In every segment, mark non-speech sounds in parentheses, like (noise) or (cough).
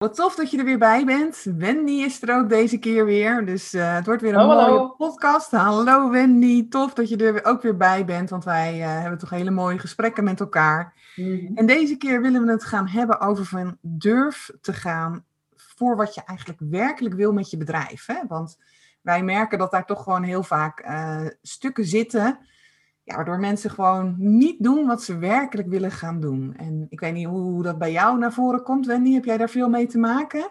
Wat tof dat je er weer bij bent. Wendy is er ook deze keer weer. Dus uh, het wordt weer een mooie hallo. podcast. Hallo Wendy, tof dat je er ook weer bij bent. Want wij uh, hebben toch hele mooie gesprekken met elkaar. Mhm. En deze keer willen we het gaan hebben over van durf te gaan voor wat je eigenlijk werkelijk wil met je bedrijf. Hè? Want wij merken dat daar toch gewoon heel vaak uh, stukken zitten. Ja, waardoor mensen gewoon niet doen wat ze werkelijk willen gaan doen. En ik weet niet hoe, dat bij jou naar voren komt, Wendy. Heb jij daar veel mee te maken?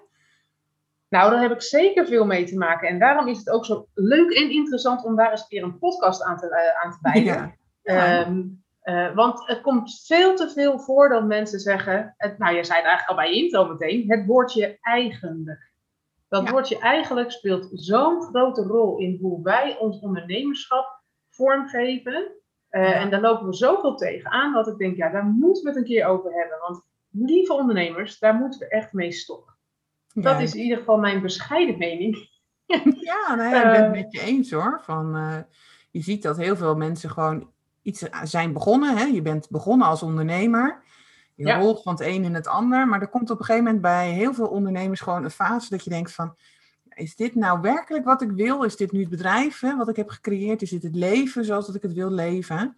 Nou, daar heb ik zeker veel mee te maken. En daarom is het ook zo leuk en interessant om daar eens een keer een podcast aan te, uh, aan te wijden. Ja. Um, uh, want het komt veel te veel voor dat mensen zeggen, het, nou je zei het eigenlijk al bij je intro meteen, het woordje eigenlijk. Dat Ja. woordje eigenlijk speelt zo'n grote rol in hoe wij ons ondernemerschap vormgeven. Uh, Ja. En daar lopen we zoveel tegenaan dat ik denk, ja, daar moeten we het een keer over hebben. Want lieve ondernemers, daar moeten we echt mee stoppen. Dat is in ieder geval mijn bescheiden mening. (laughs) Ja, nee, ik ben het Eh. met je eens hoor. Van, eh, je ziet dat heel veel mensen gewoon iets zijn begonnen. Hè? Je bent begonnen als ondernemer. Je Ja. rolt van het een in het ander. Maar er komt op een gegeven moment bij heel veel ondernemers gewoon een fase dat je denkt van... Is dit nou werkelijk wat ik wil? Is dit nu het bedrijf hè, wat ik heb gecreëerd? Is dit het leven zoals dat ik het wil leven?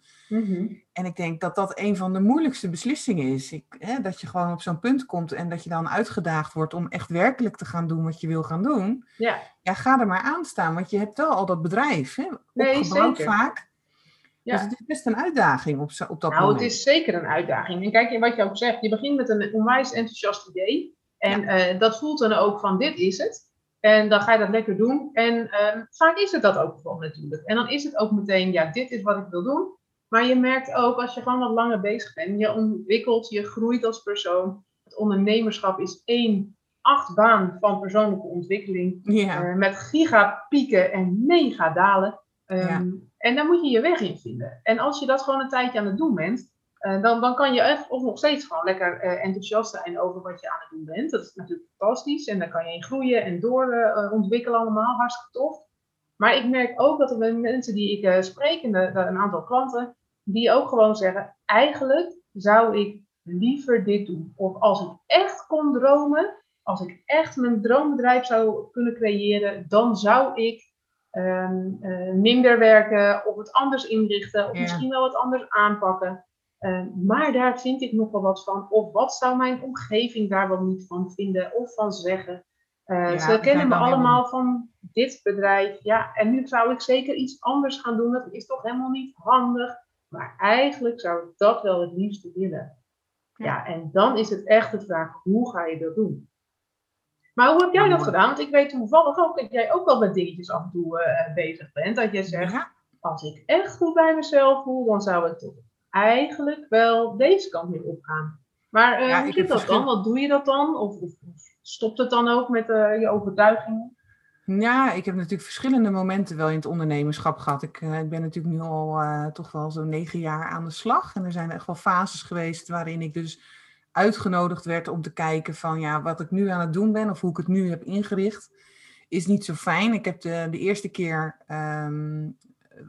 En ik denk dat dat een van de moeilijkste beslissingen is. Ik, hè, dat je gewoon op zo'n punt komt en dat je dan uitgedaagd wordt om echt werkelijk te gaan doen wat je wil gaan doen. Ja, Ja, ga er maar aan staan, want je hebt wel al dat bedrijf hè, Nee, zeker. vaak. Ja. Dus het is best een uitdaging op, op dat nou, moment. het is zeker een uitdaging. En kijk, wat je ook zegt, je begint met een onwijs enthousiast idee. En eh, dat voelt dan ook van, dit is het. En dan ga je dat lekker doen. En ehm, vaak is het dat ook gewoon natuurlijk. En dan is het ook meteen, ja, dit is wat ik wil doen. Maar je merkt ook, als je gewoon wat langer bezig bent, je ontwikkelt, je groeit als persoon. Het ondernemerschap is één achtbaan van persoonlijke ontwikkeling. ja. Eh, met gigapieken en mega dalen. Ehm, Ja. En daar moet je je weg in vinden. En als je dat gewoon een tijdje aan het doen bent, eh, dan, dan kan je echt of nog steeds gewoon lekker eh, enthousiast zijn over wat je aan het doen bent. Dat is natuurlijk fantastisch. En daar kan je in groeien en door eh, ontwikkelen allemaal. Hartstikke tof. Maar ik merk ook dat er mensen die ik spreek, en een aantal klanten, die ook gewoon zeggen, eigenlijk zou ik liever dit doen. Of als ik echt kon dromen, als ik echt mijn droombedrijf zou kunnen creëren, dan zou ik ehm, eh, minder werken of het anders inrichten of Ja. misschien wel wat anders aanpakken. Eh, maar daar vind ik nog wel wat van. Of wat zou mijn omgeving daar wel niet van vinden of van zeggen? Eh, Ja, ze kennen me helemaal allemaal van dit bedrijf. Ja, en nu zou ik zeker iets anders gaan doen. Dat is toch helemaal niet handig. Maar eigenlijk zou ik dat wel het liefste willen. Ja. Ja, en dan is het echt de vraag, hoe ga je dat doen? Maar hoe heb jij dat gedaan? Want ik weet toevallig ook dat jij ook wel met dingetjes af en toe eh, bezig bent. Dat je zegt, Ja. als ik echt goed bij mezelf voel, dan zou ik toch eigenlijk wel deze kant weer opgaan. Maar eh Ja, hoe zit dat verschil- dan? Wat doe je dat dan? Of, of, stopt het dan ook met eh, je overtuigingen? Ja, ik heb natuurlijk verschillende momenten wel in het ondernemerschap gehad. Ik, eh, ik ben natuurlijk nu al toch wel zo'n negen jaar aan de slag. En er zijn echt wel fases geweest waarin ik dus uitgenodigd werd om te kijken van ja, wat ik nu aan het doen ben of hoe ik het nu heb ingericht, is niet zo fijn. Ik heb de, de eerste keer ehm,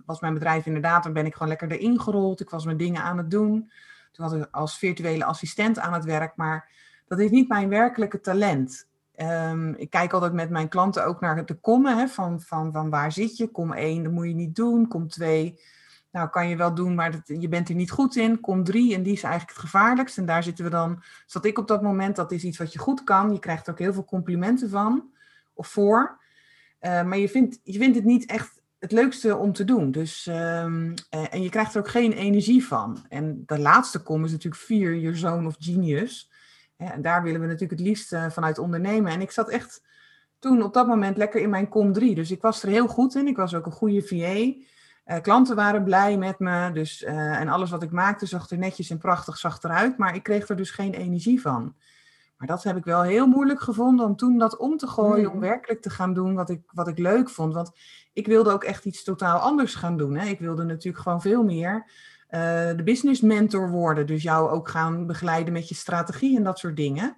was mijn bedrijf inderdaad, dan ben ik gewoon lekker erin gerold. Ik was mijn dingen aan het doen. Toen was ik als virtuele assistent aan het werk, maar dat is niet mijn werkelijke talent. Ehm, ik kijk altijd met mijn klanten ook naar de kommen, hè, van, van, van waar zit je? Kom 1, dat moet je niet doen. Kom 2, nou kan je wel doen, maar dat, je bent er niet goed in. Kom 3, en die is eigenlijk het gevaarlijkst. En daar zitten we dan, zat ik op dat moment, dat is iets wat je goed kan. Je krijgt ook heel veel complimenten van, of voor. Eh, maar je vindt, je vindt het niet echt het leukste om te doen. Dus, ehm, eh, en je krijgt er ook geen energie van. En de laatste kom is natuurlijk vier, your zone of genius. En daar willen we natuurlijk het liefst eh, vanuit ondernemen. En ik zat echt toen op dat moment lekker in mijn com 3. Dus ik was er heel goed in. Ik was ook een goede VA. Eh, klanten waren blij met me. Dus, en alles wat ik maakte zag er netjes en prachtig zag eruit. Maar ik kreeg er dus geen energie van. Maar dat heb ik wel heel moeilijk gevonden om toen dat om te gooien, om Mm. werkelijk te gaan doen wat ik, wat ik leuk vond. Want ik wilde ook echt iets totaal anders gaan doen. Hè. Ik wilde natuurlijk gewoon veel meer eh, de business mentor worden. Dus jou ook gaan begeleiden met je strategie en dat soort dingen.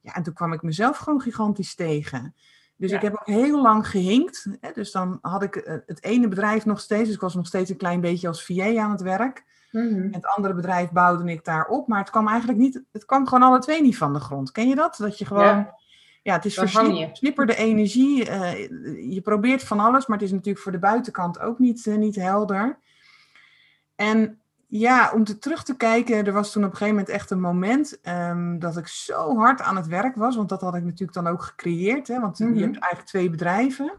Ja, en toen kwam ik mezelf gewoon gigantisch tegen. Dus Ja. ik heb ook heel lang gehinkt. Hè. Dus dan had ik eh, het ene bedrijf nog steeds. Dus ik was nog steeds een klein beetje als VA aan het werk. Mhm. Het andere bedrijf bouwde ik daarop. Maar het kwam eigenlijk niet, het kwam gewoon alle twee niet van de grond. Ken je dat? Dat je gewoon, ja, Ja. het is versnipperde energie. eh, je probeert van alles, maar het is natuurlijk voor de buitenkant ook niet, eh, niet helder. En ja, om te terug te kijken, er was toen op een gegeven moment echt een moment ehm, dat ik zo hard aan het werk was. Want dat had ik natuurlijk dan ook gecreëerd. Hè, want Mhm. je hebt eigenlijk twee bedrijven.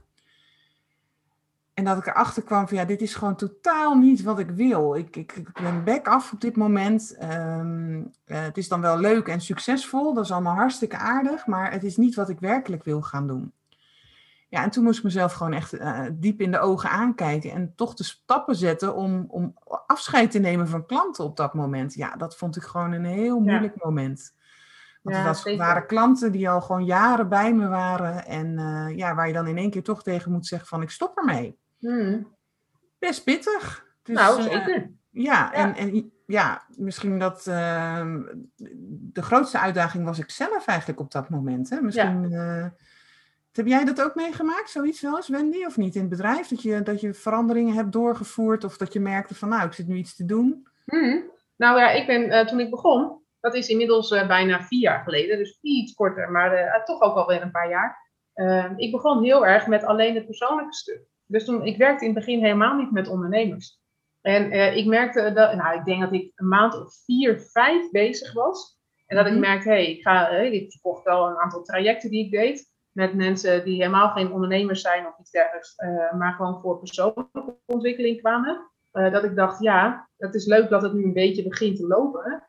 En dat ik erachter kwam van ja, dit is gewoon totaal niet wat ik wil. Ik, ik, ik ben back af op dit moment. Ehm, eh, het is dan wel leuk en succesvol, dat is allemaal hartstikke aardig, maar het is niet wat ik werkelijk wil gaan doen. Ja, en toen moest ik mezelf gewoon echt eh, diep in de ogen aankijken en toch de stappen zetten om, om afscheid te nemen van klanten op dat moment. Ja, dat vond ik gewoon een heel moeilijk moment. Want Ja, het was, waren klanten die al gewoon jaren bij me waren en eh, ja, waar je dan in één keer toch tegen moet zeggen van ik stop ermee Mhm. best pittig. Dus, nou, eh, zeker. ja, Ja. En, en ja, misschien dat ehm, de grootste uitdaging was ik zelf eigenlijk op dat moment. Hè? Misschien, eh, heb jij dat ook meegemaakt, zoiets wel eens, Wendy, of niet in het bedrijf? Dat je, dat je veranderingen hebt doorgevoerd of dat je merkte van nou, ik zit nu iets te doen. Mhm. Nou ja, ik ben eh, toen ik begon, dat is inmiddels bijna vier jaar geleden, dus iets korter, maar toch ook alweer een paar jaar. Eh, ik begon heel erg met alleen het persoonlijke stuk. Dus toen, ik werkte in het begin helemaal niet met ondernemers. En eh, ik merkte dat, nou, ik denk dat ik een maand of vier, vijf bezig was. En dat Mhm. ik merkte, hé, hey, ik ga, eh, ik verkocht wel een aantal trajecten die ik deed. Met mensen die helemaal geen ondernemers zijn of iets dergelijks, eh, maar gewoon voor persoonlijke ontwikkeling kwamen. Dat ik dacht, ja, het is leuk dat het nu een beetje begint te lopen.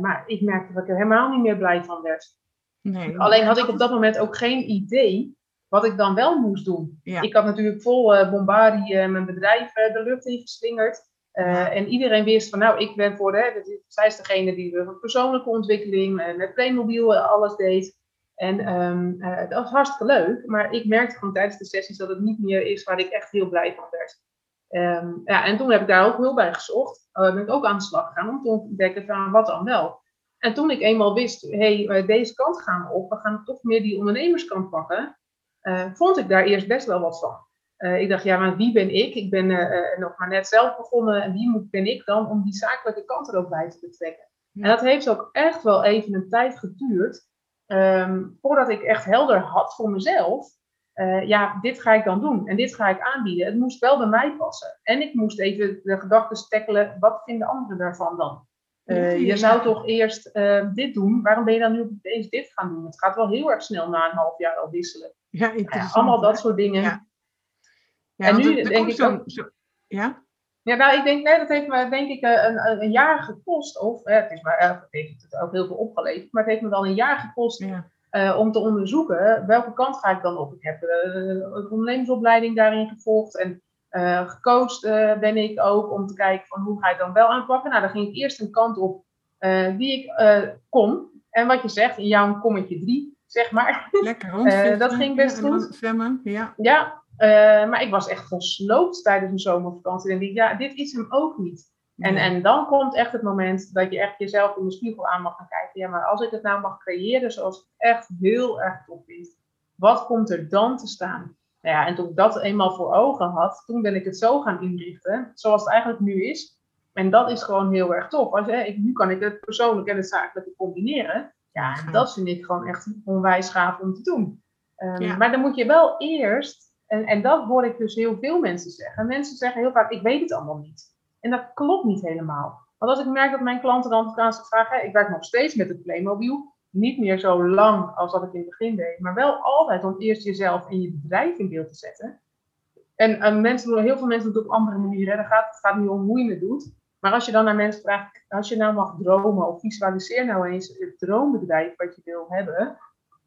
maar ik merkte dat ik er helemaal niet meer blij van werd. Nee. Alleen had ik op dat moment ook geen idee wat ik dan wel moest doen. Ja. Ik had natuurlijk vol eh bombardie eh, mijn bedrijf eh, de lucht in geslingerd. En iedereen wist van, nou, ik ben voor de, hè, zij is degene die de persoonlijke ontwikkeling met Playmobil alles deed. En ehm, eh, dat was hartstikke leuk, maar ik merkte gewoon tijdens de sessies dat het niet meer is waar ik echt heel blij van werd. Ehm, ja, en toen heb ik daar ook heel bij gezocht. Uh, ben ik ook aan de slag gegaan om te ontdekken van wat dan wel. En toen ik eenmaal wist, hé, hey, deze kant gaan we op, we gaan toch meer die ondernemerskant pakken, uh, vond ik daar eerst best wel wat van. Uh, ik dacht, ja, maar wie ben ik? Ik ben uh, nog maar net zelf begonnen en wie moet, ben ik dan om die zakelijke kant er ook bij te betrekken? Ja. En dat heeft ook echt wel even een tijd geduurd um, voordat ik echt helder had voor mezelf. Ja, dit ga ik dan doen en dit ga ik aanbieden. Het moest wel bij mij passen. En ik moest even de gedachten tackelen, wat vinden anderen daarvan dan? Uh, je zou toch eerst uh, dit doen, waarom ben je dan nu opeens dit gaan doen? Het gaat wel heel erg snel na een half jaar al wisselen. Ja, ja allemaal dat soort dingen. Ja. Ja, en nu denk ik zo, zo, ja? Ja, nou, ik denk, nee, dat heeft me denk ik een, een, een jaar gekost. Of, eh, het, is maar, het heeft het ook heel veel opgeleverd, maar het heeft me wel een jaar gekost ja. uh, om te onderzoeken welke kant ga ik dan op. Ik heb uh, een ondernemersopleiding daarin gevolgd en uh, gecoacht ben ik ook om te kijken van hoe ga ik dan wel aanpakken. Nou, dan ging ik eerst een kant op die ik kon. En wat je zegt, in jouw kommetje drie, zeg maar. Lekker (laughs) dat ging best goed. Zwemmen, ja. Ja, uh, maar ik was echt gesloopt tijdens een zomervakantie. En ik ja, dit is hem ook niet. En, en dan komt echt het moment dat je echt jezelf in de spiegel aan mag gaan kijken. Ja, maar als ik het nou mag creëren zoals ik het echt heel erg top vind, wat komt er dan te staan? Nou ja, en toen ik dat eenmaal voor ogen had, toen ben ik het zo gaan inrichten, zoals het eigenlijk nu is. En dat is gewoon heel erg tof. Als, hè, ik, nu kan ik het persoonlijk en het zakelijke combineren. Ja, en dat vind ik gewoon echt onwijs gaaf om te doen. Um, Ja. Maar dan moet je wel eerst en, en dat hoor ik dus heel veel mensen zeggen. Mensen zeggen heel vaak, ik weet het allemaal niet. En dat klopt niet helemaal. Want als ik merk dat mijn klanten dan aan zich vragen, ik werk nog steeds met het Playmobil. Niet meer zo lang als dat ik in het begin deed. Maar wel altijd om eerst jezelf en je bedrijf in beeld te zetten. En, en mensen doen, heel veel mensen doen het op andere manieren. Dan gaat, het gaat niet om hoe je het doet. Maar als je dan naar mensen vraagt, als je nou mag dromen of visualiseer nou eens het droombedrijf wat je wil hebben.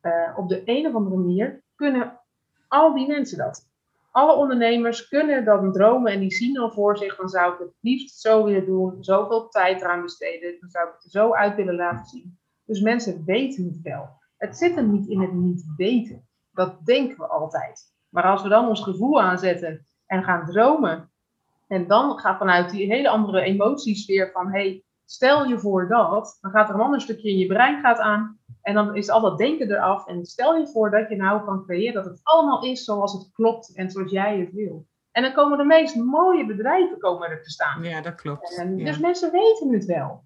Uh, op de een of andere manier kunnen al die mensen dat. Alle ondernemers kunnen dan dromen en die zien al voor zich, dan zou ik het liefst zo willen doen, zoveel tijd eraan besteden, dan zou ik het er zo uit willen laten zien. Dus mensen weten het wel. Het zit hem niet in het niet weten. Dat denken we altijd. Maar als we dan ons gevoel aanzetten en gaan dromen. En dan gaat vanuit die hele andere emotiesfeer van hey, stel je voor dat, dan gaat er een ander stukje in je brein gaat aan. En dan is al dat denken eraf. En stel je voor dat je nou kan creëren dat het allemaal is zoals het klopt en zoals jij het wil. En dan komen de meest mooie bedrijven komen er te staan. Ja, dat klopt. En, ja. Dus mensen weten het wel.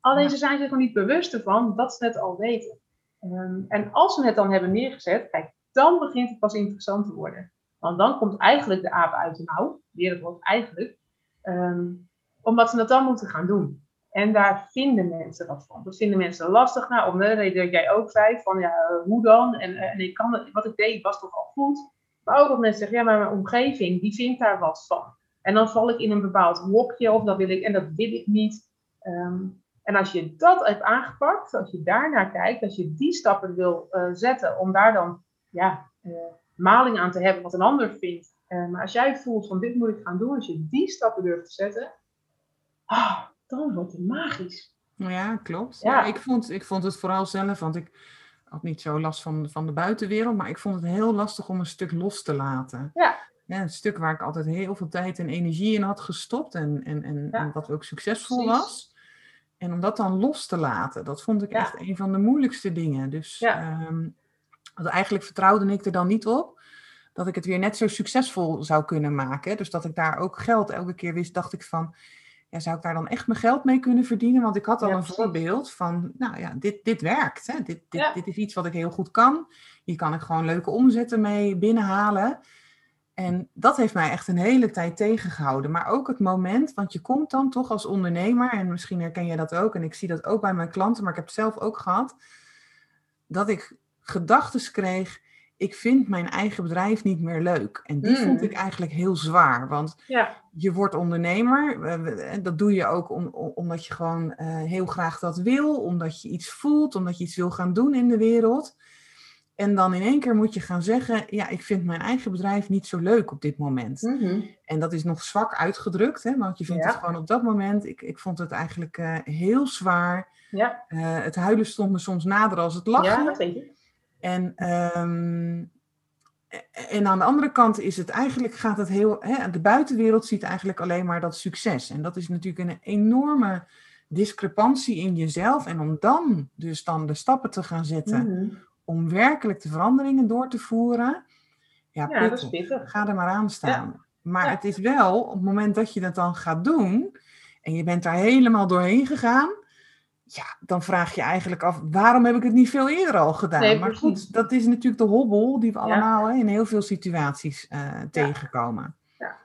Alleen ze zijn zich er niet bewust ervan dat ze het al weten. Um, en als ze het dan hebben neergezet, kijk, dan begint het pas interessant te worden. Want dan komt eigenlijk de aap uit de mouw, weer het woord eigenlijk, um, omdat ze dat dan moeten gaan doen. En daar vinden mensen wat van. Dat vinden mensen lastig. Nou, om de reden dat jij ook zei, van ja, hoe dan? En, en ik kan wat ik deed was toch al goed. Maar ook dat mensen zeggen, ja, maar mijn omgeving, die vindt daar wat van. En dan val ik in een bepaald hokje, of dat wil ik, en dat wil ik niet. Um, en als je dat hebt aangepakt, als je daarnaar kijkt, als je die stappen wil uh, zetten om daar dan ja, uh, maling aan te hebben wat een ander vindt. Uh, maar als jij voelt van dit moet ik gaan doen, als je die stappen durft te zetten, ah, dan wordt het magisch. Ja, klopt. Ja. ik, vond, ik vond het vooral zelf, want ik had niet zo last van, van de buitenwereld, maar ik vond het heel lastig om een stuk los te laten. Ja. Ja, een stuk waar ik altijd heel veel tijd en energie in had gestopt en, en, en, ja. en wat ook succesvol Precies. was. En om dat dan los te laten, dat vond ik ja. echt een van de moeilijkste dingen. Dus ja. Um, eigenlijk vertrouwde ik er dan niet op dat ik het weer net zo succesvol zou kunnen maken. Dus dat ik daar ook geld elke keer wist, dacht ik van, ja, zou ik daar dan echt mijn geld mee kunnen verdienen? Want ik had al ja, een voorbeeld van, nou ja, dit, dit werkt. Hè? Dit, dit, ja. dit is iets wat ik heel goed kan. Hier kan ik gewoon leuke omzetten mee binnenhalen. En dat heeft mij echt een hele tijd tegengehouden. Maar ook het moment, want je komt dan toch als ondernemer, en misschien herken je dat ook, en ik zie dat ook bij mijn klanten, maar ik heb het zelf ook gehad, dat ik gedachten kreeg, ik vind mijn eigen bedrijf niet meer leuk. En die mm. vond ik eigenlijk heel zwaar, want ja. je wordt ondernemer, dat doe je ook om, omdat je gewoon uh, heel graag dat wil, omdat je iets voelt, omdat je iets wil gaan doen in de wereld. En dan in één keer moet je gaan zeggen, ja, ik vind mijn eigen bedrijf niet zo leuk op dit moment. Mm -hmm. En dat is nog zwak uitgedrukt, hè, want je vindt ja. het gewoon op dat moment, ik, ik vond het eigenlijk uh, heel zwaar. Ja. Uh, het huilen stond me soms nader als het lachen. Ja, dat weet je. En, um, en aan de andere kant is het eigenlijk, gaat het heel, hè, de buitenwereld ziet eigenlijk alleen maar dat succes. En dat is natuurlijk een enorme discrepantie in jezelf. En om dan dus dan de stappen te gaan zetten... Mhm. Mm -hmm om werkelijk de veranderingen door te voeren, ja, ja dat is pittig. ga er maar aan staan. Ja. Maar Ja. het is wel, op het moment dat je dat dan gaat doen, en je bent daar helemaal doorheen gegaan, ja, dan vraag je eigenlijk af, waarom heb ik het niet veel eerder al gedaan? Nee, maar goed, dat is natuurlijk de hobbel die we allemaal in heel veel situaties eh, tegenkomen. Ja,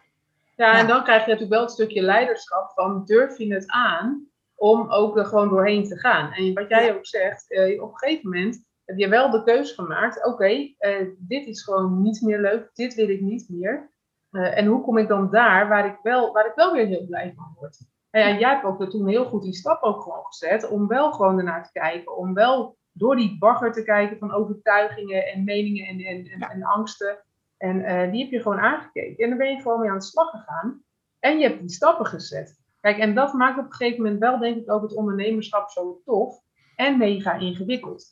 Ja. en dan krijg je natuurlijk wel het stukje leiderschap van durf je het aan om ook er gewoon doorheen te gaan. En wat jij ook zegt, eh, op een gegeven moment heb je wel de keus gemaakt, oké, eh, dit is gewoon niet meer leuk, dit wil ik niet meer. En hoe kom ik dan daar waar ik wel, waar ik wel weer heel blij van word? En ja, jij hebt ook toen heel goed die stap ook gewoon gezet om wel gewoon ernaar te kijken, om wel door die bagger te kijken van overtuigingen en meningen en, en, en, Ja. en angsten. En eh, die heb je gewoon aangekeken. En dan ben je gewoon mee aan de slag gegaan. En je hebt die stappen gezet. Kijk, en dat maakt op een gegeven moment wel, denk ik, ook het ondernemerschap zo tof en mega ingewikkeld.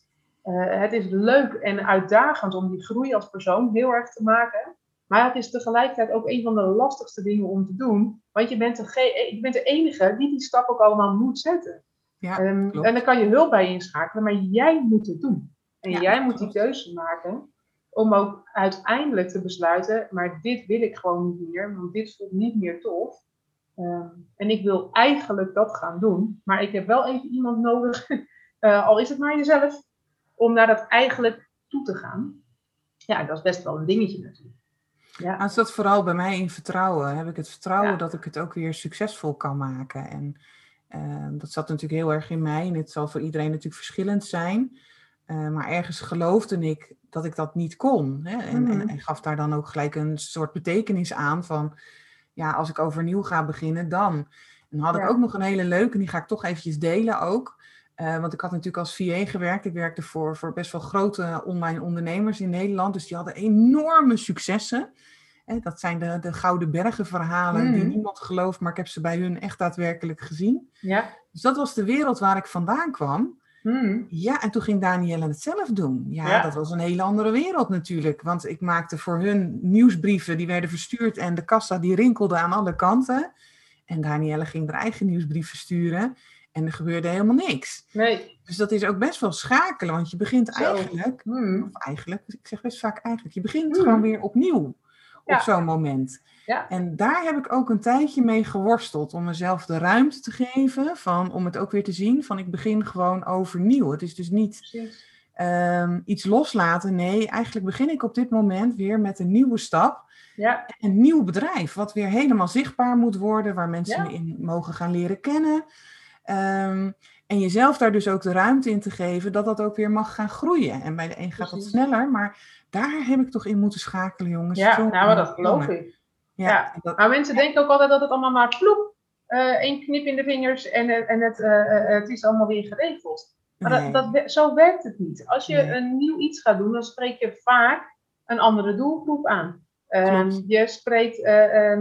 Uh, het is leuk en uitdagend om die groei als persoon heel erg te maken. Maar het is tegelijkertijd ook een van de lastigste dingen om te doen. Want je bent de, ge- je bent de enige die die stap ook allemaal moet zetten. Ja, Um, klopt. en daar kan je hulp bij inschakelen, maar jij moet het doen. En Ja, jij moet die keuze maken om ook uiteindelijk te besluiten, maar dit wil ik gewoon niet meer, want dit voelt niet meer tof. Um, en ik wil eigenlijk dat gaan doen, maar ik heb wel even iemand nodig, uh, (laughs) al is het maar jezelf, om naar dat eigenlijk toe te gaan. Ja, dat is best wel een dingetje natuurlijk. Ja, Maar het zat vooral bij mij in vertrouwen. Heb ik het vertrouwen Ja. dat ik het ook weer succesvol kan maken? En eh, dat zat natuurlijk heel erg in mij. En het zal voor iedereen natuurlijk verschillend zijn. Eh, maar ergens geloofde ik dat ik dat niet kon. Hè? En, Mhm. en, en gaf daar dan ook gelijk een soort betekenis aan van... Ja, als ik overnieuw ga beginnen, dan. En dan had ik Ja. ook nog een hele leuke, en die ga ik toch eventjes delen ook. Eh, want ik had natuurlijk als VA gewerkt. Ik werkte voor, voor best wel grote online ondernemers in Nederland. Dus die hadden enorme successen. Hè, dat zijn de, de Gouden Bergen verhalen die Mhm. niemand gelooft. Maar ik heb ze bij hun echt daadwerkelijk gezien. ja, Dus dat was de wereld waar ik vandaan kwam. Hmm. Ja, en toen ging Danielle het zelf doen. Ja, Ja. dat was een hele andere wereld natuurlijk. Want ik maakte voor hun nieuwsbrieven, die werden verstuurd en de kassa die rinkelde aan alle kanten. En Danielle ging haar eigen nieuwsbrief versturen en er gebeurde helemaal niks. Nee. Dus dat is ook best wel schakelen, want je begint Zo. eigenlijk, Hmm. of eigenlijk, ik zeg best vaak eigenlijk, je begint Hmm. gewoon weer opnieuw Ja. op zo'n moment. Ja. En daar heb ik ook een tijdje mee geworsteld om mezelf de ruimte te geven, van, om het ook weer te zien, van ik begin gewoon overnieuw. Het is dus niet ehm, iets loslaten. Nee, eigenlijk begin ik op dit moment weer met een nieuwe stap. Ja. Een nieuw bedrijf, wat weer helemaal zichtbaar moet worden, waar mensen in mogen gaan leren kennen. Ehm, en jezelf daar dus ook de ruimte in te geven dat dat ook weer mag gaan groeien. En bij de een gaat dat sneller, maar daar heb ik toch in moeten schakelen, jongens. Ja, nou, maar dat geloof ik. Ja, Ja. dat- Maar mensen denken ook altijd dat het allemaal maar ploep, eh één knip in de vingers en, eh, en het, eh, het is allemaal weer geregeld. Maar nee. dat, dat, zo werkt het niet. Als je Nee. een nieuw iets gaat doen, dan spreek je vaak een andere doelgroep aan. Ehm, je spreekt eh,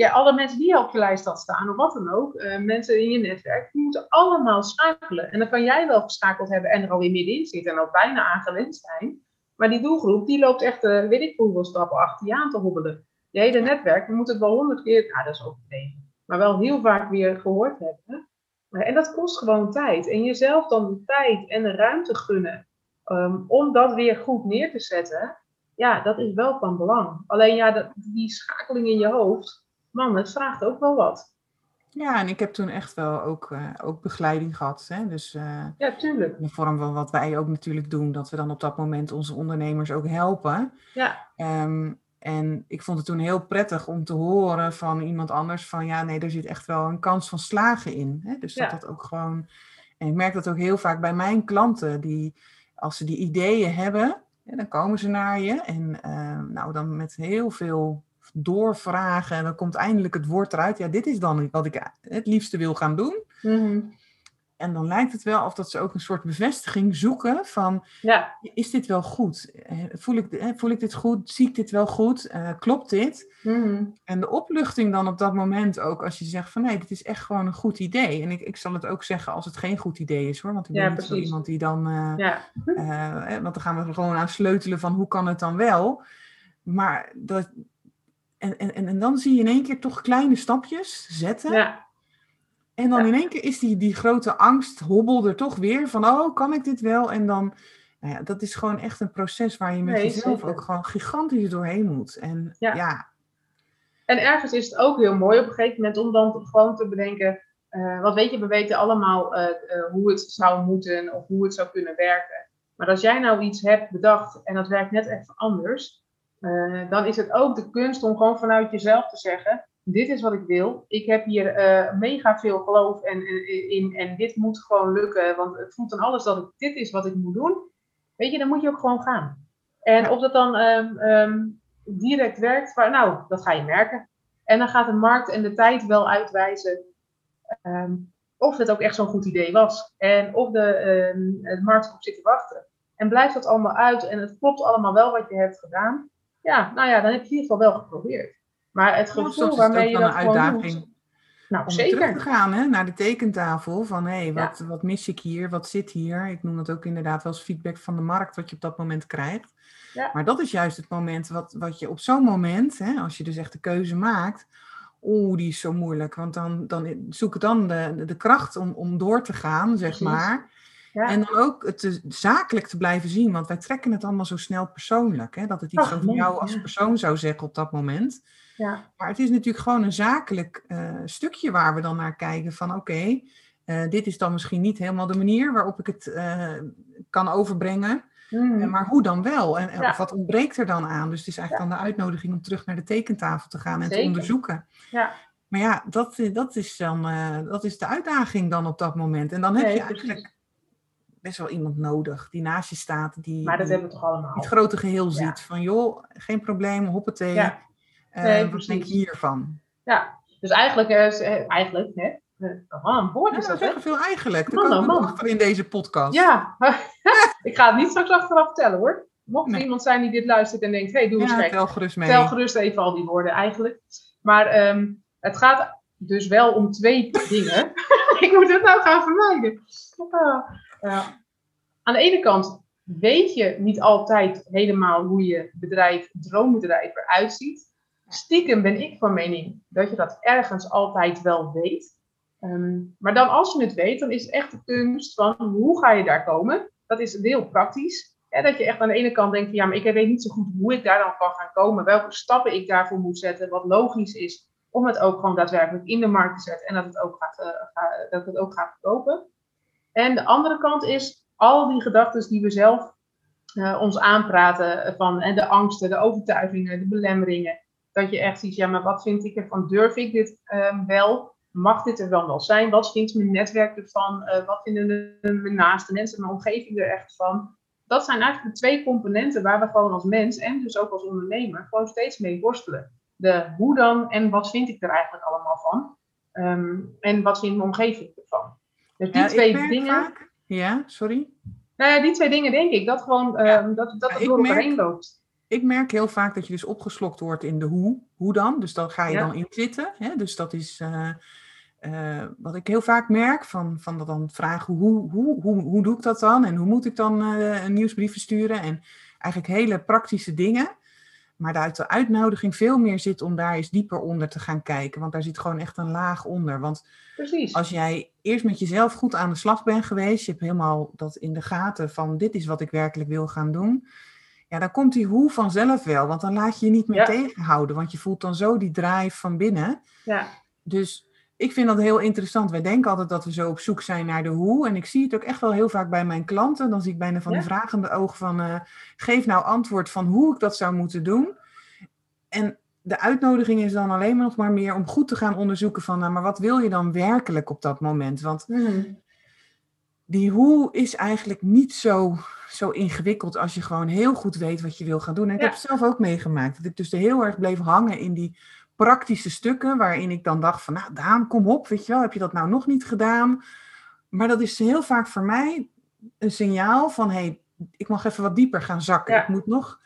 ja, alle mensen die op je lijst had staan, of wat dan ook, eh, mensen in je netwerk, die moeten allemaal schakelen. En dan kan jij wel geschakeld hebben en er alweer middenin zitten en al bijna aan gewend zijn. Maar die doelgroep, die loopt echt, eh, weet ik hoeveel stappen achter je aan te hobbelen. Je hele netwerk, we moeten het wel honderd keer, nou dat is overdreven, maar wel heel vaak weer gehoord hebben. Eh, En dat kost gewoon tijd. En jezelf dan de tijd en de ruimte gunnen ehm, om dat weer goed neer te zetten, ja, dat is wel van belang. Alleen ja, dat, die schakeling in je hoofd, man, het vraagt ook wel wat. Ja, en ik heb toen echt wel ook, eh, ook begeleiding gehad. Hè? Dus eh, Ja, tuurlijk. in de vorm van wat wij ook natuurlijk doen, dat we dan op dat moment onze ondernemers ook helpen. Ja, Ehm, en ik vond het toen heel prettig om te horen van iemand anders van ja, nee, er zit echt wel een kans van slagen in. Hè? Dus dat Ja. dat ook gewoon. En ik merk dat ook heel vaak bij mijn klanten, die als ze die ideeën hebben, dan komen ze naar je. En ehm, nou, dan met heel veel doorvragen, en dan komt eindelijk het woord eruit. Ja, dit is dan wat ik het liefste wil gaan doen. Mhm. En dan lijkt het wel of dat ze ook een soort bevestiging zoeken van ja, is dit wel goed? Eh, Voel ik, eh, voel ik dit goed? Zie ik dit wel goed? Eh, klopt dit? Mhm. En de opluchting dan op dat moment ook, als je zegt van nee, dit is echt gewoon een goed idee. En ik, ik zal het ook zeggen als het geen goed idee is hoor. Want ik ben Ja, niet zo iemand die dan, ja, want dan gaan we gewoon aan sleutelen van hoe kan het dan wel. Maar dat, en, en, en dan zie je in één keer toch kleine stapjes zetten. ja, En dan Ja. in één keer is die, die grote angst hobbel er toch weer van, oh, kan ik dit wel? En dan, nou ja, dat is gewoon echt een proces waar je met Nee, jezelf zeker. ook gewoon gigantisch doorheen moet. En ja, Ja. En ergens is het ook heel mooi op een gegeven moment om dan gewoon te bedenken. eh want weet je, we weten allemaal eh, eh, hoe het zou moeten of hoe het zou kunnen werken. Maar als jij nou iets hebt bedacht en dat werkt net even anders, eh, dan is het ook de kunst om gewoon vanuit jezelf te zeggen: Dit is wat ik wil. Ik heb hier eh, mega veel geloof en, in en dit moet gewoon lukken. Want het voelt aan alles dat dit is wat ik moet doen. Weet je, dan moet je ook gewoon gaan. En of dat dan ehm, ehm, direct werkt, maar, nou, dat ga je merken. En dan gaat de markt en de tijd wel uitwijzen ehm, of het ook echt zo'n goed idee was. En of de, de markt erop zit te wachten. En blijft dat allemaal uit en het klopt allemaal wel wat je hebt gedaan. Ja, nou ja, dan heb je in ieder geval wel geprobeerd. Maar het gevoel waarmee je dat een uitdaging doet. Nou, om weer terug te zeker. gaan hè, naar de tekentafel van hé, Ja. wat, wat mis ik hier? Wat zit hier? Ik noem dat ook inderdaad wel eens feedback van de markt wat je op dat moment krijgt. Ja. Maar dat is juist het moment wat, wat je op zo'n moment, hè, als je dus echt de keuze maakt, oeh, die is zo moeilijk. Want dan, dan zoek ik dan de, de, de kracht om, om door te gaan, zeg Precies. maar. Ja. En dan ook het te- zakelijk te blijven zien, want wij trekken het allemaal zo snel persoonlijk. Hè, dat het iets Ach, over jou als persoon zou zeggen op dat moment. ja. Maar het is natuurlijk gewoon een zakelijk eh, stukje waar we dan naar kijken van oké, eh, dit is dan misschien niet helemaal de manier waarop ik het eh, kan overbrengen. Eh, maar hoe dan wel? En, en Ja. wat ontbreekt er dan aan? Dus het is eigenlijk dan de uitnodiging om terug naar de tekentafel te gaan en te onderzoeken. Ja. Maar ja, dat, dat, is dan, dat is de uitdaging dan op dat moment. En dan heb Nee, je eigenlijk best wel iemand nodig die naast je staat, die, Maar dat die hebben we toch allemaal. het grote geheel Ja. ziet. Van joh, geen probleem, hoppatee. Ja. Eh, wat denk je hiervan? Ja, dus eigenlijk, is- eh, eigenlijk hè? Oh, een woord Ja, is we dat, veel eigenlijk. Man, komen oh, achter in deze podcast. Ja, (laughs) ik ga het niet straks achteraf vertellen hoor. Mocht er Nee. iemand zijn die dit luistert en denkt, hé, hey, doe eens Ja, gek. tel gerust mee. Tel gerust even al die woorden eigenlijk. Maar ehm, het gaat dus wel om twee (laughs) dingen. ik moet het nou gaan vermijden. Ah, aan de ene kant weet je niet altijd helemaal hoe je bedrijf, droombedrijf eruit ziet. Stiekem ben ik van mening dat je dat ergens altijd wel weet. Ehm, maar dan als je het weet, dan is het echt de kunst van hoe ga je daar komen. Dat is heel praktisch. Ja, dat je echt aan de ene kant denkt, ja, maar ik weet niet zo goed hoe ik daar dan kan gaan komen. Welke stappen ik daarvoor moet zetten. Wat logisch is om het ook gewoon daadwerkelijk in de markt te zetten. En dat het ook gaat, uh, dat het ook gaat verkopen. En de andere kant is al die gedachten die we zelf uh, ons aanpraten van en de angsten, de overtuigingen, de belemmeringen. Dat je echt ziet, ja, maar wat vind ik ervan? Durf ik dit um, wel? Mag dit er dan wel zijn? Wat vindt mijn netwerk ervan? Uh, wat vinden de, mijn naaste mensen, mijn omgeving er echt van? Dat zijn eigenlijk de twee componenten waar we gewoon als mens en dus ook als ondernemer gewoon steeds mee worstelen. De hoe dan en wat vind ik er eigenlijk allemaal van? Um, en wat vindt mijn omgeving ervan? Dus die ja, twee dingen. Vaak, ja, sorry. Nou ja, die twee dingen denk ik. Dat gewoon ja. uh, dat, dat het door elkaar heen loopt. Ik merk heel vaak dat je dus opgeslokt wordt in de hoe. Hoe dan? Dus dan ga je dan in zitten. Hè? Dus dat is uh, uh, wat ik heel vaak merk. Van, van dat dan vragen hoe, hoe, hoe, hoe doe ik dat dan? En hoe moet ik dan een nieuwsbrief versturen? En eigenlijk hele praktische dingen. Maar uit de uitnodiging veel meer zit om daar eens dieper onder te gaan kijken. Want daar zit gewoon echt een laag onder. Want Precies. als jij eerst met jezelf goed aan de slag bent geweest, je hebt helemaal dat in de gaten van dit is wat ik werkelijk wil gaan doen. Ja, dan komt die hoe vanzelf wel. Want dan laat je je niet meer ja. tegenhouden. Want je voelt dan zo die drive van binnen. Ja. Dus ik vind dat heel interessant. Wij denken altijd dat we zo op zoek zijn naar de hoe. En ik zie het ook echt wel heel vaak bij mijn klanten. Dan zie ik bijna van ja. die vragende oog van... Uh, geef nou antwoord van hoe ik dat zou moeten doen. En de uitnodiging is dan alleen maar nog maar meer om goed te gaan onderzoeken van... Nou, maar wat wil je dan werkelijk op dat moment? Want mm. die hoe is eigenlijk niet zo, zo ingewikkeld... als je gewoon heel goed weet wat je wil gaan doen. En ik Ja. heb het zelf ook meegemaakt. Dat ik dus heel erg bleef hangen in die praktische stukken waarin ik dan dacht van, nou Daan, kom op, weet je wel, heb je dat nou nog niet gedaan? Maar dat is heel vaak voor mij een signaal van, hé, hey, ik mag even wat dieper gaan zakken. Ja. Ik moet nog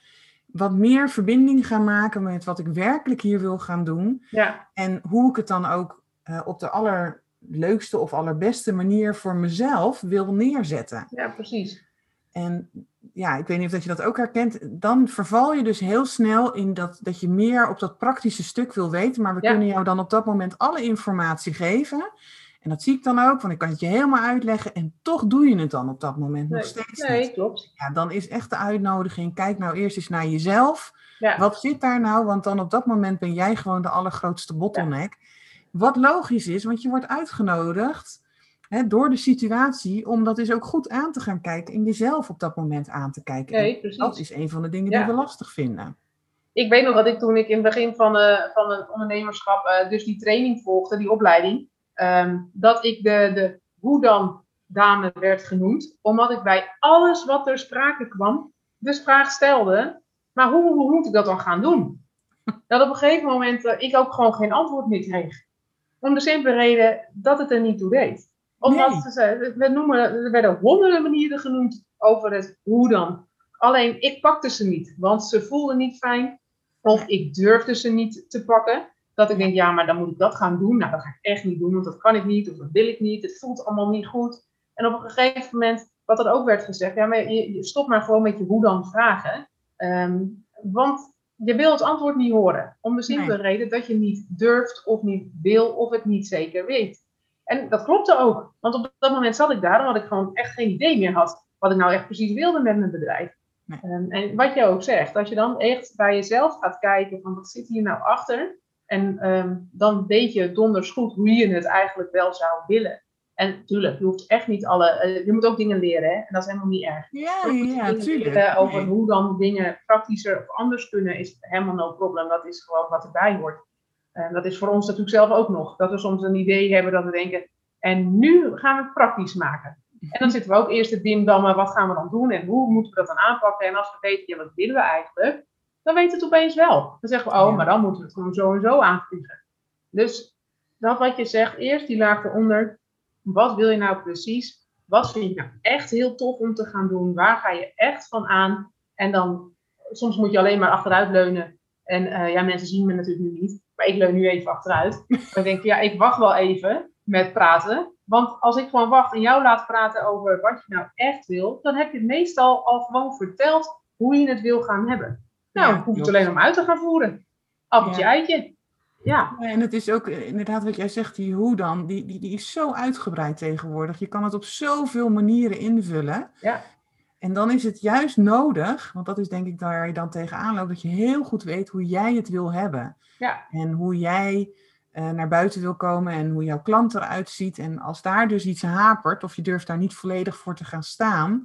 wat meer verbinding gaan maken met wat ik werkelijk hier wil gaan doen. Ja, En hoe ik het dan ook uh, op de allerleukste of allerbeste manier voor mezelf wil neerzetten. ja, precies. En ja, ik weet niet of dat je dat ook herkent. Dan verval je dus heel snel in dat, dat je meer op dat praktische stuk wil weten. Maar we Ja. kunnen jou dan op dat moment alle informatie geven. En dat zie ik dan ook, want ik kan het je helemaal uitleggen. En toch doe je het dan op dat moment nog steeds nee, niet. klopt. Ja, dan is echt de uitnodiging, kijk nou eerst eens naar jezelf. Ja, Wat zit daar nou? Want dan op dat moment ben jij gewoon de allergrootste bottleneck. Wat logisch is, want je wordt uitgenodigd hè, door de situatie om dat dus ook goed aan te gaan kijken en jezelf op dat moment aan te kijken. nee, precies. dat is een van de dingen Ja. die we lastig vinden. Ik weet nog dat ik toen ik in het begin van, eh, van het ondernemerschap eh, dus die training volgde, die opleiding, ehm, dat ik de, de hoe dan dame werd genoemd, omdat ik bij alles wat ter sprake kwam, de vraag stelde, maar hoe, hoe moet ik dat dan gaan doen? Dat op een gegeven moment eh, ik ook gewoon geen antwoord meer kreeg. Om de simpele reden dat het er niet toe deed. Omdat Nee. ze zei- we noemen, er werden honderden manieren genoemd over het hoe dan. Alleen ik pakte ze niet, want ze voelden niet fijn. Of ik durfde ze niet te pakken. Dat ik denk, ja, maar dan moet ik dat gaan doen. Nou, dat ga ik echt niet doen, want dat kan ik niet. Of dat wil ik niet. Het voelt allemaal niet goed. En op een gegeven moment, wat er ook werd gezegd, ja, maar je, stop maar gewoon met je hoe dan vragen. Ehm, want je wil het antwoord niet horen. Om de simpele reden dat je niet durft of niet wil of het niet zeker weet. En dat klopte ook. Want op dat moment zat ik daar omdat ik gewoon echt geen idee meer had wat ik nou echt precies wilde met mijn bedrijf. Nee. Um, en wat je ook zegt, als je dan echt bij jezelf gaat kijken van wat zit hier nou achter. En um, dan weet je donders goed hoe je het eigenlijk wel zou willen. En natuurlijk, je hoeft echt niet alle. Uh, je moet ook dingen leren, hè? en dat is helemaal niet erg. Ja, ja, tuurlijk. Over Nee. hoe dan dingen praktischer of anders kunnen, is helemaal no problem. Dat is gewoon wat erbij hoort. En dat is voor ons natuurlijk zelf ook nog. Dat we soms een idee hebben dat we denken. En nu gaan we het praktisch maken. En dan zitten we ook eerst te dimdammen. Wat gaan we dan doen? En hoe moeten we dat dan aanpakken? En als we weten, ja, wat willen we eigenlijk? Dan weten we het opeens wel. Dan zeggen we, oh, Ja. maar dan moeten we het gewoon zo en zo aanvliegen. Dus dat wat je zegt, eerst die laag eronder. Wat wil je nou precies? Wat vind je nou echt heel tof om te gaan doen? Waar ga je echt van aan? En dan, soms moet je alleen maar achteruit leunen. En uh, ja, mensen zien me natuurlijk nu niet. Maar ik leun nu even achteruit. (laughs) Maar ik denk, ja, ik wacht wel even met praten. Want als ik gewoon wacht en jou laat praten over wat je nou echt wil, dan heb je meestal al gewoon verteld hoe je het wil gaan hebben. Nou, hoef het klopt. alleen om uit te gaan voeren. Appeltje, Ja. eitje. Ja, Ja, en het is ook eh, inderdaad wat jij zegt, die hoe dan, die, die, die is zo uitgebreid tegenwoordig. Je kan het op zoveel manieren invullen. Ja. En dan is het juist nodig, want dat is denk ik waar je dan tegenaan loopt, dat je heel goed weet hoe jij het wil hebben. ja, En hoe jij eh, naar buiten wil komen en hoe jouw klant eruit ziet. En als daar dus iets hapert, of je durft daar niet volledig voor te gaan staan,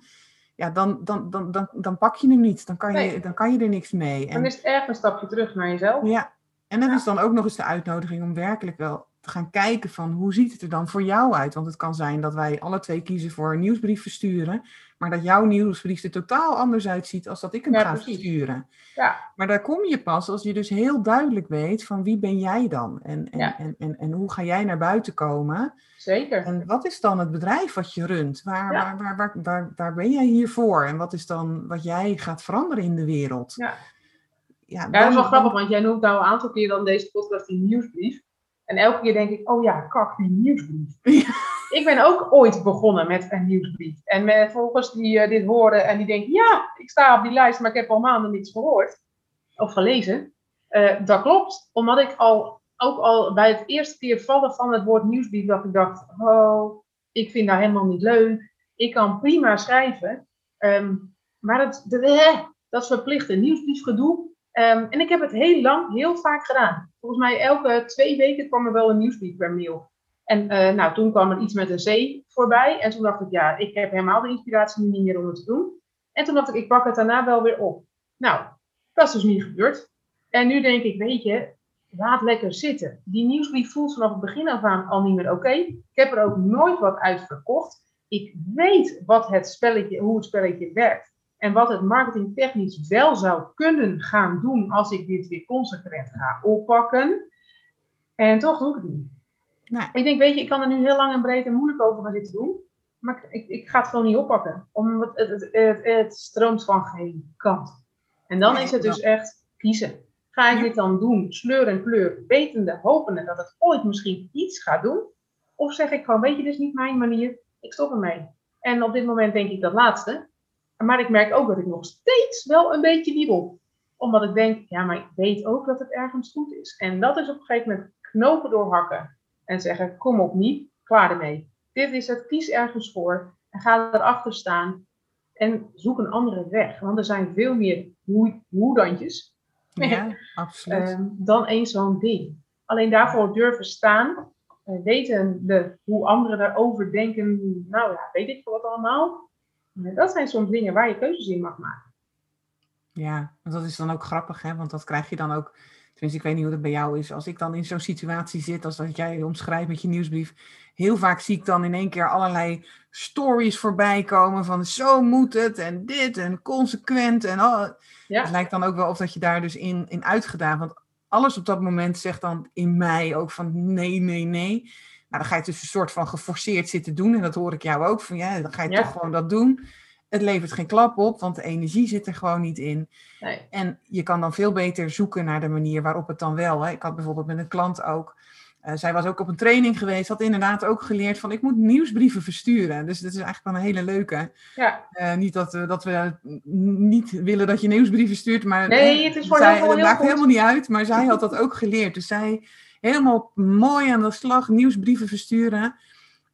ja, dan, dan, dan, dan, dan pak je hem niet. Dan kan je, dan kan je er niks mee. En, dan is het erg een stapje terug naar jezelf. ja, en dat Ja. is dan ook nog eens de uitnodiging om werkelijk wel te gaan kijken van hoe ziet het er dan voor jou uit? Want het kan zijn dat wij alle twee kiezen voor een nieuwsbrief versturen, maar dat jouw nieuwsbrief er totaal anders uitziet als dat ik hem Ja, ga precies. versturen. Ja, Maar daar kom je pas als je dus heel duidelijk weet van wie ben jij dan? En, en, Ja. en, en, en hoe ga jij naar buiten komen? zeker. En wat is dan het bedrijf wat je runt? Waar, Ja. waar, waar, waar, waar, waar ben jij hier voor? En wat is dan wat jij gaat veranderen in de wereld? Ja. Ja, Ja, dat is wel grappig, want jij noemt nou een aantal keer dan deze podcast die nieuwsbrief. En elke keer denk ik, oh ja, kak, die nieuwsbrief. (laughs) Ik ben ook ooit begonnen met een nieuwsbrief. En met volgers die eh, dit horen en die denken, ja, ik sta op die lijst, maar ik heb al maanden niets gehoord. Of gelezen. Eh, dat klopt, omdat ik al, ook al bij het eerste keer vallen van het woord nieuwsbrief, dat ik dacht, oh, ik vind dat helemaal niet leuk. Ik kan prima schrijven. Ehm, maar het, de, eh, dat verplichte nieuwsbriefgedoe, Ehm, en ik heb het heel lang, heel vaak gedaan. Volgens mij elke twee weken kwam er wel een nieuwsbrief per mail. En eh, nou, toen kwam er iets met een C voorbij. En toen dacht ik, ja, ik heb helemaal de inspiratie niet meer om het te doen. En toen dacht ik, ik pak het daarna wel weer op. Nou, dat is dus niet gebeurd. En nu denk ik, weet je, laat lekker zitten. Die nieuwsbrief voelt vanaf het begin af aan al niet meer oké. Ik heb er ook nooit wat uit verkocht. Ik weet wat het spelletje, hoe het spelletje werkt. En wat het marketingtechnisch wel zou kunnen gaan doen als ik dit weer consequent ga oppakken. En toch doe ik het niet. Nou, Ik denk, weet je, ik kan er nu heel lang en breed en moeilijk over gaan zitten doen. Maar ik, ik, ga het gewoon niet oppakken. Omdat het, het, het, het stroomt van geen kant. En dan Nee, is het dus echt kiezen. Ga ik Ja. dit dan doen, sleur en kleur, wetende, hopende dat het ooit misschien iets gaat doen? Of zeg ik gewoon, weet je, dit is niet mijn manier, ik stop ermee. En op dit moment denk ik dat laatste. Maar ik merk ook dat ik nog steeds wel een beetje wiebel. Omdat ik denk, ja, maar ik weet ook dat het ergens goed is. En dat is op een gegeven moment knopen doorhakken. En zeggen, kom op niet, klaar ermee. Dit is het, kies ergens voor. En ga erachter staan. En zoek een andere weg. Want er zijn veel meer hoe- hoedantjes ja, (laughs) absoluut. ehm, dan één zo'n ding. Alleen daarvoor durven staan. eh, wetende hoe anderen daarover denken. Nou ja, weet ik wat allemaal. Dat zijn soms dingen waar je keuzes in mag maken. Ja, want dat is dan ook grappig, hè? Want dat krijg je dan ook. Tenminste, ik weet niet hoe dat bij jou is. Als ik dan in zo'n situatie zit, als dat jij omschrijft met je nieuwsbrief. Heel vaak zie ik dan in één keer allerlei stories voorbij komen van zo moet het en dit en consequent en al. Ja. Het lijkt dan ook wel of dat je daar dus in, in uitgedaan. Want alles op dat moment zegt dan in mij ook van nee, nee, nee. Nou, dan ga je dus een soort van geforceerd zitten doen. En dat hoor ik jou ook van ja, dan ga je Ja. toch gewoon dat doen. Het levert geen klap op, want de energie zit er gewoon niet in. Nee. En je kan dan veel beter zoeken naar de manier waarop het dan wel. Hè. Ik had bijvoorbeeld met een klant ook. eh, zij was ook op een training geweest, had inderdaad ook geleerd van ik moet nieuwsbrieven versturen. Dus dat is eigenlijk wel een hele leuke. Ja, Eh, niet dat, we- dat we eh, niet willen dat je nieuwsbrieven stuurt, maar Nee, eh, het is voor zij, heel maakt goed. helemaal niet uit. Maar zij (laughs) had dat ook geleerd. Dus zij helemaal mooi aan de slag nieuwsbrieven versturen.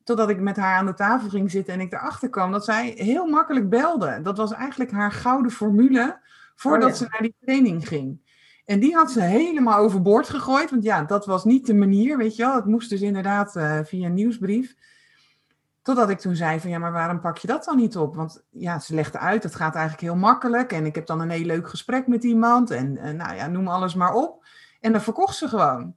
Totdat ik met haar aan de tafel ging zitten en ik erachter kwam dat zij heel makkelijk belde. Dat was eigenlijk haar gouden formule voordat Oh ja. ze naar die training ging. En die had ze helemaal overboord gegooid. Want ja, dat was niet de manier, weet je wel. Het moest dus inderdaad eh, via een nieuwsbrief. Totdat ik toen zei van ja, maar waarom pak je dat dan niet op? Want ja, ze legde uit, het gaat eigenlijk heel makkelijk. En ik heb dan een heel leuk gesprek met iemand. En, eh, nou ja, noem alles maar op. En dan verkocht ze gewoon.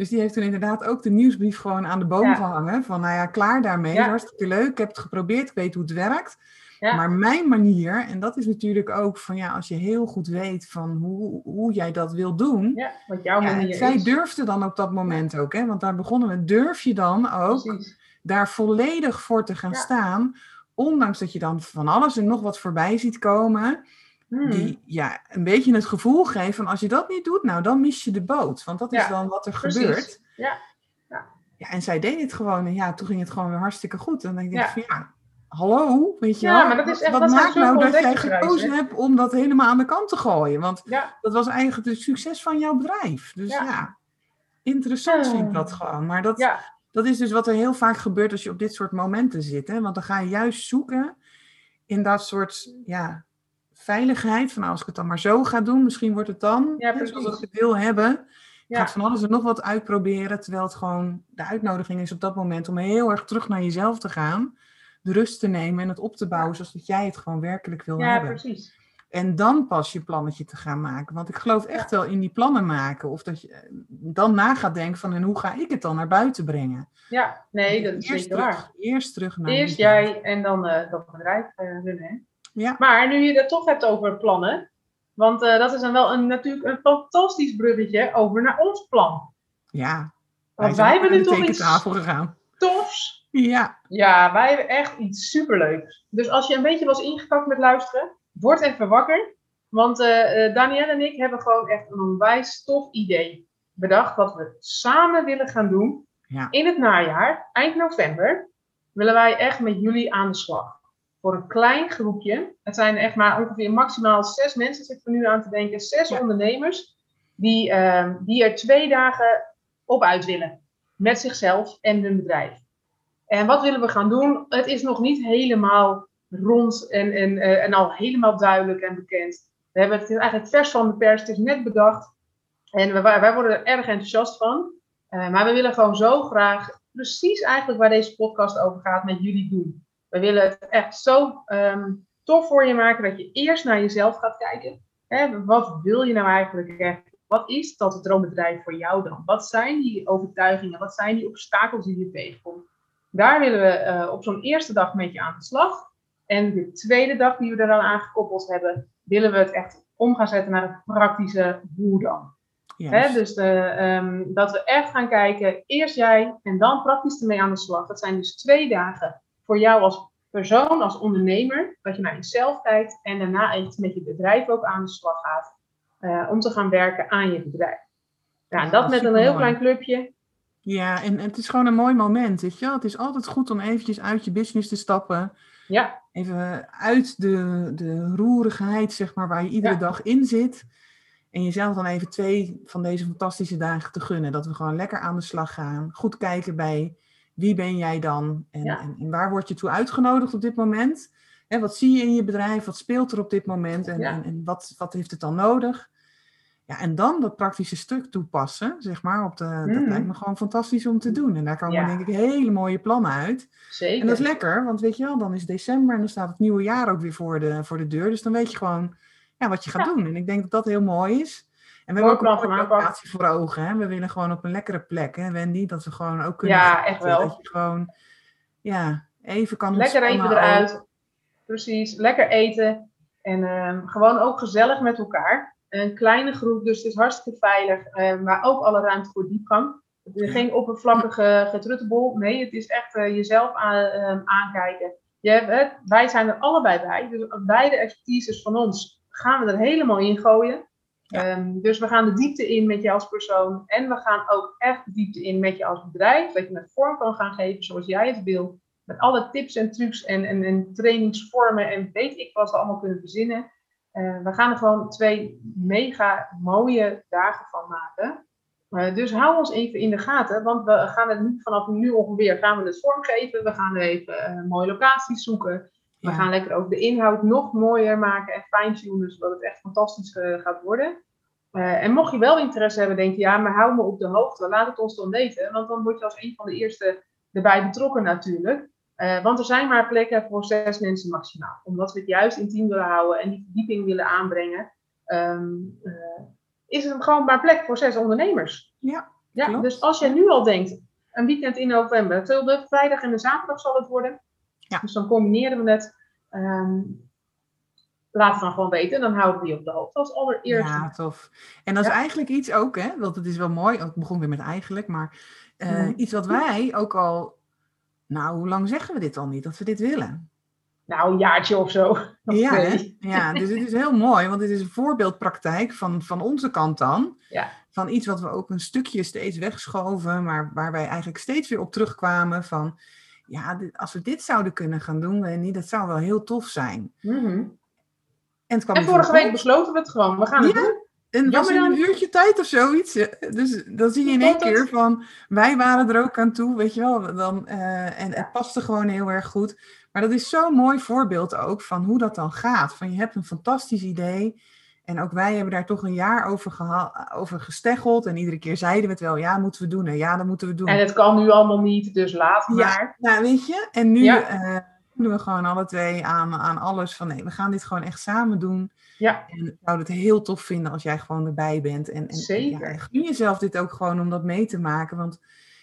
Dus die heeft toen inderdaad ook de nieuwsbrief gewoon aan de boom Ja. gehangen. Van nou ja, klaar daarmee. Ja. Hartstikke leuk. Ik heb het geprobeerd. Ik weet hoe het werkt. Ja. Maar mijn manier, en dat is natuurlijk ook van ja, als je heel goed weet van hoe, hoe jij dat wil doen. ja wat jouw Ja, manier zij is. durfde dan op dat moment ook, hè, want daar begonnen we. Durf je dan ook Precies. daar volledig voor te gaan staan, ondanks dat je dan van alles en nog wat voorbij ziet komen, Hmm. die ja, een beetje het gevoel geven van als je dat niet doet, nou dan mis je de boot, want dat is dan wat er precies. gebeurt. Ja, ja. Ja, en zij deed het gewoon. En ja, toen ging het gewoon weer hartstikke goed. En dan denk ik Ja. van ja, hallo, weet je Ja, wel. maar dat is echt- wat dat maakt nou dat jij gekozen hebt om dat helemaal aan de kant te gooien? Want dat was eigenlijk het succes van jouw bedrijf. Dus ja, interessant vind ik Ah. dat gewoon. Maar dat, dat is dus wat er heel vaak gebeurt als je op dit soort momenten zit. Hè? Want dan ga je juist zoeken in dat soort ja, veiligheid. Van nou, als ik het dan maar zo ga doen, misschien wordt het dan Ja, zoals precies. ik het wil hebben. Ja. gaat van alles en nog wat uitproberen. Terwijl het gewoon de uitnodiging is op dat moment om heel erg terug naar jezelf te gaan. De rust te nemen en het op te bouwen zoals dat jij het gewoon werkelijk wil ja, hebben. precies. En dan pas je plannetje te gaan maken. Want ik geloof echt wel in die plannen maken. Of dat je eh, dan na gaat denken van en hoe ga ik het dan naar buiten brengen? Ja, nee, dat is eerst terug, waar. Eerst terug naar Eerst jij en dan eh, dat bedrijf eh, runnen. Ja. Maar nu je het toch hebt over plannen, want eh, dat is dan wel een, natuurlijk een fantastisch bruggetje over naar ons plan. Ja. Want wij hebben de toch iets gegaan. tofs. Ja. Ja, wij hebben echt iets superleuks. Dus als je een beetje was ingekakt met luisteren, word even wakker. Want eh, Danielle en ik hebben gewoon echt een onwijs tof idee bedacht. Wat we samen willen gaan doen Ja. in het najaar, eind november, willen wij echt met jullie aan de slag. Voor een klein groepje. Het zijn echt maar ongeveer maximaal zes mensen, zit ik er nu aan te denken. Zes Ja. ondernemers die, eh, die er twee dagen op uit willen. Met zichzelf en hun bedrijf. En wat willen we gaan doen? Het is nog niet helemaal rond en, en, eh, en al helemaal duidelijk en bekend. We hebben het eigenlijk vers van de pers, het is net bedacht. En we, wij worden er erg enthousiast van. Eh, maar we willen gewoon zo graag precies eigenlijk waar deze podcast over gaat met jullie doen. We willen het echt zo ehm, tof voor je maken dat je eerst naar jezelf gaat kijken. Hè, wat wil je nou eigenlijk echt? Wat is dat droombedrijf voor jou dan? Wat zijn die overtuigingen? Wat zijn die obstakels die je tegenkomt? Daar willen we eh, op zo'n eerste dag met je aan de slag. En de tweede dag die we er dan aan gekoppeld hebben, willen we het echt om gaan zetten naar het praktische hoe dan. Dus de, ehm, dat we echt gaan kijken, eerst jij en dan praktisch ermee aan de slag. Dat zijn dus twee dagen voor jou als persoon, als ondernemer, dat je naar jezelf kijkt en daarna echt met je bedrijf ook aan de slag gaat eh, om te gaan werken aan je bedrijf. Ja, en dat met een heel klein clubje. Ja, en het is gewoon een mooi moment, weet je wel. Het is altijd goed om eventjes uit je business te stappen. Ja, Even uit de, de roerigheid, zeg maar, waar je iedere Ja. dag in zit. En jezelf dan even twee van deze fantastische dagen te gunnen. Dat we gewoon lekker aan de slag gaan. Goed kijken bij wie ben jij dan? En, Ja. en, en waar word je toe uitgenodigd op dit moment? Hè, wat zie je in je bedrijf? Wat speelt er op dit moment? En, Ja. en, en wat, wat heeft het dan nodig? Ja, en dan dat praktische stuk toepassen, zeg maar. Op de, Dat Mhm. lijkt me gewoon fantastisch om te doen. En daar komen Ja. denk ik hele mooie plannen uit. zeker. En dat is lekker, want weet je wel, dan is december en dan staat het nieuwe jaar ook weer voor de, voor de deur. Dus dan weet je gewoon ja, wat je gaat doen. En ik denk dat dat heel mooi is. En we hebben ook een locatie voor ogen. Hè? We willen gewoon op een lekkere plek, hè, Wendy? Dat we gewoon ook kunnen Ja, echt wel. Dat je gewoon ja, even kan Lekker even ook. eruit. Precies, lekker eten. En ehm, gewoon ook gezellig met elkaar. Een kleine groep, dus het is hartstikke veilig. eh, maar ook alle ruimte voor diepgang. Het is geen oppervlakkige getruttebol. Nee, het is echt eh, jezelf aan, ehm, aankijken. Je hebt, wij zijn er allebei bij. Dus beide expertises van ons gaan we er helemaal in gooien. Ehm, dus we gaan de diepte in met je als persoon. En we gaan ook echt de diepte in met je als bedrijf. Dat je het vorm kan gaan geven zoals jij het wil. Met alle tips en trucs en, en, en trainingsvormen en weet ik wat we allemaal kunnen verzinnen. Eh, we gaan er gewoon twee mega mooie dagen van maken. Eh, dus hou ons even in de gaten, want we gaan het nu vanaf nu ongeveer gaan we het vormgeven. We gaan even eh, mooie locaties zoeken. We Ja. gaan lekker ook de inhoud nog mooier maken en fine-tunen, zodat het echt fantastisch eh, gaat worden. Eh, en mocht je wel interesse hebben, denk je, ja, maar hou me op de hoogte. Laat het ons dan weten, want dan word je als een van de eerste erbij betrokken natuurlijk. Eh, want er zijn maar plekken voor zes mensen maximaal. Omdat we het juist intiem willen houden en die verdieping willen aanbrengen, eh, is het gewoon maar plek voor zes ondernemers. Ja, Ja, klopt. dus als je nu al denkt, een weekend in november, de vrijdag en de zaterdag zal het worden. Ja. Dus dan combineren we het. Ehm, laat het dan gewoon weten, dan houden we je op de hoogte als allereerste. Ja, tof. En dat is Ja. eigenlijk iets ook, hè, want het is wel mooi. oh, Ik begon weer met eigenlijk, maar eh, iets wat wij ook al, nou, hoe lang zeggen we dit al niet, dat we dit willen? Nou, een jaartje of zo. (laughs) ja, ja, dus het is heel mooi, want dit is een voorbeeldpraktijk van, van onze kant dan. Ja. Van iets wat we ook een stukje steeds wegschoven, maar waar wij eigenlijk steeds weer op terugkwamen van, ja, dit, als we dit zouden kunnen gaan doen, Wendy, dat zou wel heel tof zijn. Mhm. En, het kwam En dus vorige week besloten we het gewoon. We gaan het doen. En was in een uurtje tijd of zoiets. Dus dan zie je in één keer van, wij waren er ook aan toe, weet je wel. Dan, eh, en het paste gewoon heel erg goed. Maar dat is zo'n mooi voorbeeld ook van hoe dat dan gaat. Van je hebt een fantastisch idee. En ook wij hebben daar toch een jaar over, over gesteggeld. En iedere keer zeiden we het wel, ja, moeten we doen. En ja, dat moeten we doen. En het kan nu allemaal niet, dus laat Ja. maar. Nou, weet je, en nu Ja. eh, doen we gewoon alle twee aan, aan alles van nee, we gaan dit gewoon echt samen doen. Ja. En ik zou het heel tof vinden als jij gewoon erbij bent. En, en Zeker. Ja, en gun jezelf dit ook gewoon om dat mee te maken, want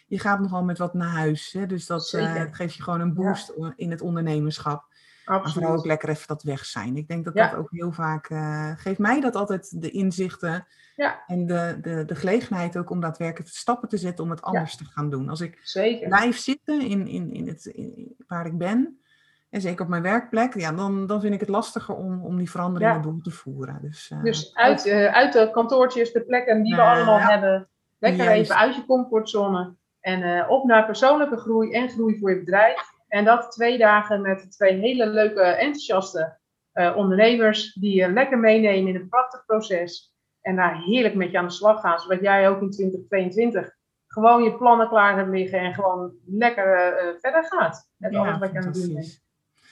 je gaat nogal met wat naar huis. Hè? Dus dat eh, geeft je gewoon een boost in het ondernemerschap. Maar vooral ook Absoluut. lekker even dat weg zijn. Ik denk dat Ja. dat ook heel vaak, eh, geeft mij dat altijd de inzichten Ja. en de, de, de gelegenheid ook om daadwerkelijk stappen te zetten om het anders te gaan doen. Als ik Zeker. blijf zitten in, in, in het, in- waar ik ben, en zeker op mijn werkplek, ja, dan, dan vind ik het lastiger om, om die veranderingen door te voeren. Dus, eh, Dus uit, eh, uit de kantoortjes, de plekken die we allemaal hebben. Lekker Juist. even uit je comfortzone. En op naar persoonlijke groei en groei voor je bedrijf. En dat twee dagen met twee hele leuke, enthousiaste eh, ondernemers. Die je lekker meenemen in een prachtig proces. En daar heerlijk met je aan de slag gaan. Zodat jij ook in 2022 gewoon je plannen klaar hebt liggen. En gewoon lekker eh, eh, verder gaat. Met ja, alles wat je aan het doen bent.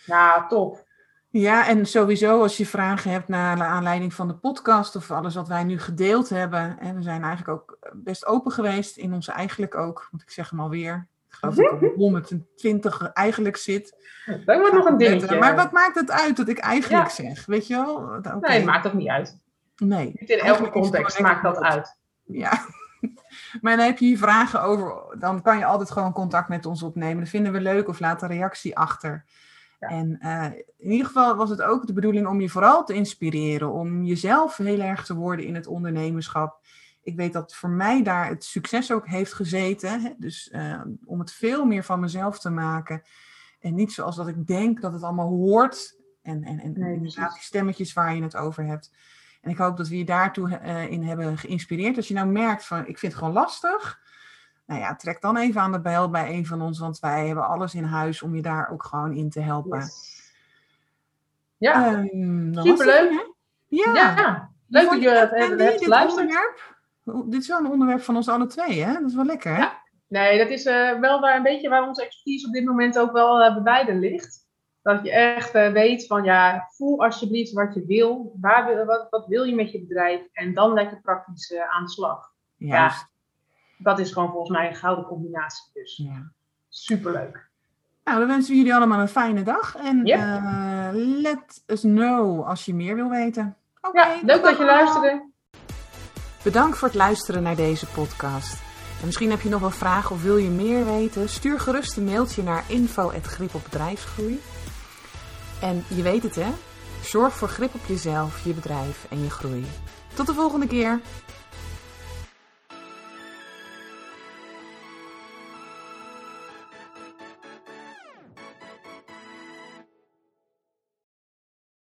Ja, tof. Ja, en sowieso als je vragen hebt naar aanleiding van de podcast of alles wat wij nu gedeeld hebben. En we zijn eigenlijk ook best open geweest in onze eigenlijk ook, want ik zeg hem alweer. Geloof dat ik op 120 eigenlijk zit. Dat wordt nog een dingetje. Maar wat maakt het uit dat ik eigenlijk zeg? Weet je wel? Oké. Nee, maakt ook niet uit. Nee. Niet in elke het context maakt dat uit. Ja. (laughs) Maar dan heb je hier vragen over, dan kan je altijd gewoon contact met ons opnemen. Dat vinden we leuk of laat een reactie achter. Ja. En eh, in ieder geval was het ook de bedoeling om je vooral te inspireren, om jezelf heel erg te worden in het ondernemerschap. Ik weet dat voor mij daar het succes ook heeft gezeten. Hè? Dus eh, om het veel meer van mezelf te maken. En niet zoals dat ik denk dat het allemaal hoort. En, en, en Nee, inderdaad die stemmetjes waar je het over hebt. En ik hoop dat we je daartoe eh, in hebben geïnspireerd. Als je nou merkt van ik vind het gewoon lastig. Nou ja, trek dan even aan de bel bij een van ons. Want wij hebben alles in huis om je daar ook gewoon in te helpen. Yes. Ja, Ehm, superleuk. het? Ja. ja. leuk dat je het hebt, geluisterd. Oh, Dit is wel een onderwerp van ons alle twee, hè? Dat is wel lekker, hè? Ja. Nee, dat is eh, wel waar een beetje waar onze expertise op dit moment ook wel eh, bij beiden ligt. Dat je echt eh, weet van ja, voel alsjeblieft wat je wil. Waar, wil- wat, wat wil je met je bedrijf? En dan lekker praktisch aan de slag. Juist. Dat is gewoon volgens mij een gouden combinatie. Dus Ja. superleuk. Nou, dan wensen we jullie allemaal een fijne dag. En Ja. let us know als je meer wil weten. Oké, Ja, leuk dat je luisterde. Bedankt voor het luisteren naar deze podcast. En misschien heb je nog wel vragen of wil je meer weten? Stuur gerust een mailtje naar info.grip op bedrijfsgroei. En je weet het hè, zorg voor grip op jezelf, je bedrijf en je groei. Tot de volgende keer!